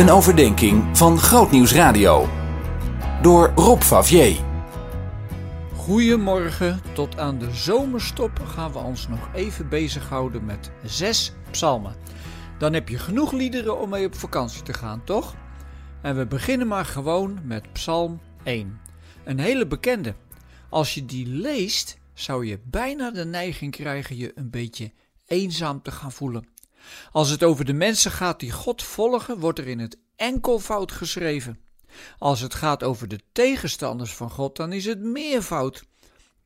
Een overdenking van Grootnieuws Radio. Door Rob Favier. Goedemorgen, tot aan de zomerstop gaan we ons nog even bezighouden met zes psalmen. Dan heb je genoeg liederen om mee op vakantie te gaan, toch? En we beginnen maar gewoon met Psalm 1. Een hele bekende. Als je die leest, zou je bijna de neiging krijgen je een beetje eenzaam te gaan voelen. Als het over de mensen gaat die God volgen, wordt er in het enkelvoud geschreven. Als het gaat over de tegenstanders van God, dan is het meervoud.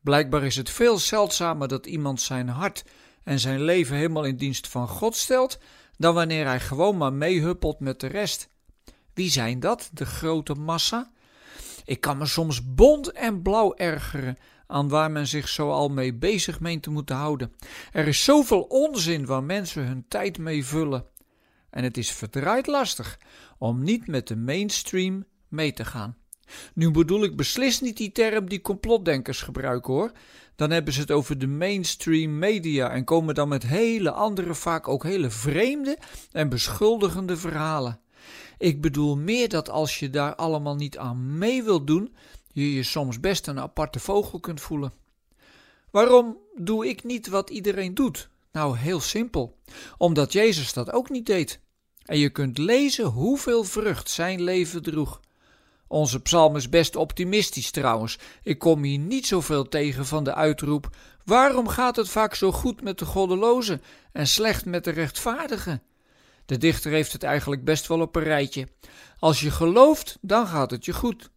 Blijkbaar is het veel zeldzamer dat iemand zijn hart en zijn leven helemaal in dienst van God stelt, dan wanneer hij gewoon maar meehuppelt met de rest. Wie zijn dat, de grote massa? Ik kan me soms bont en blauw ergeren aan waar men zich zo al mee bezig meent te moeten houden. Er is zoveel onzin waar mensen hun tijd mee vullen. En het is verdraaid lastig om niet met de mainstream mee te gaan. Nu bedoel ik beslist niet die term die complotdenkers gebruiken hoor. Dan hebben ze het over de mainstream media en komen dan met hele andere, vaak ook hele vreemde en beschuldigende verhalen. Ik bedoel meer dat als je daar allemaal niet aan mee wilt doen, je je soms best een aparte vogel kunt voelen. Waarom doe ik niet wat iedereen doet? Nou, heel simpel. Omdat Jezus dat ook niet deed. En je kunt lezen hoeveel vrucht zijn leven droeg. Onze psalm is best optimistisch trouwens. Ik kom hier niet zoveel tegen van de uitroep: Waarom gaat het vaak zo goed met de goddelozen en slecht met de rechtvaardigen? De dichter heeft het eigenlijk best wel op een rijtje. Als je gelooft, dan gaat het je goed.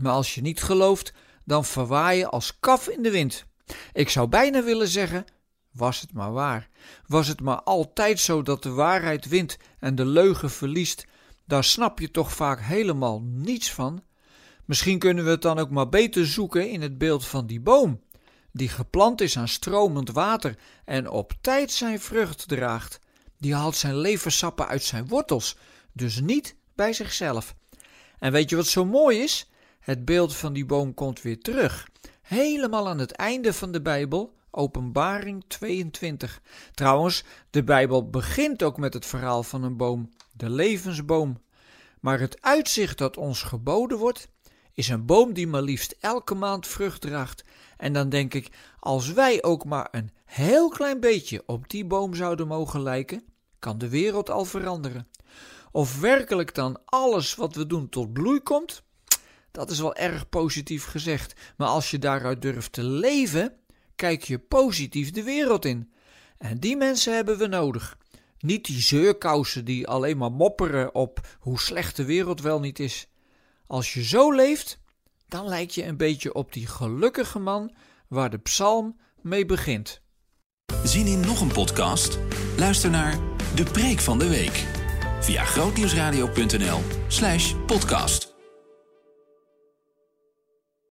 Maar als je niet gelooft, dan verwaai je als kaf in de wind. Ik zou bijna willen zeggen: was het maar waar. Was het maar altijd zo dat de waarheid wint en de leugen verliest, daar snap je toch vaak helemaal niets van. Misschien kunnen we het dan ook maar beter zoeken in het beeld van die boom, die geplant is aan stromend water en op tijd zijn vrucht draagt. Die haalt zijn leversappen uit zijn wortels, dus niet bij zichzelf. En weet je wat zo mooi is? Het beeld van die boom komt weer terug. Helemaal aan het einde van de Bijbel, Openbaring 22. Trouwens, de Bijbel begint ook met het verhaal van een boom, de levensboom. Maar het uitzicht dat ons geboden wordt, is een boom die maar liefst elke maand vrucht draagt. En dan denk ik, als wij ook maar een heel klein beetje op die boom zouden mogen lijken, kan de wereld al veranderen. Of werkelijk dan alles wat we doen tot bloei komt, dat is wel erg positief gezegd. Maar als je daaruit durft te leven, kijk je positief de wereld in. En die mensen hebben we nodig. Niet die zeurkousen die alleen maar mopperen op hoe slecht de wereld wel niet is. Als je zo leeft, dan lijk je een beetje op die gelukkige man waar de psalm mee begint. Zien in nog een podcast? Luister naar De Preek van de Week via grootnieuwsradio.nl/podcast.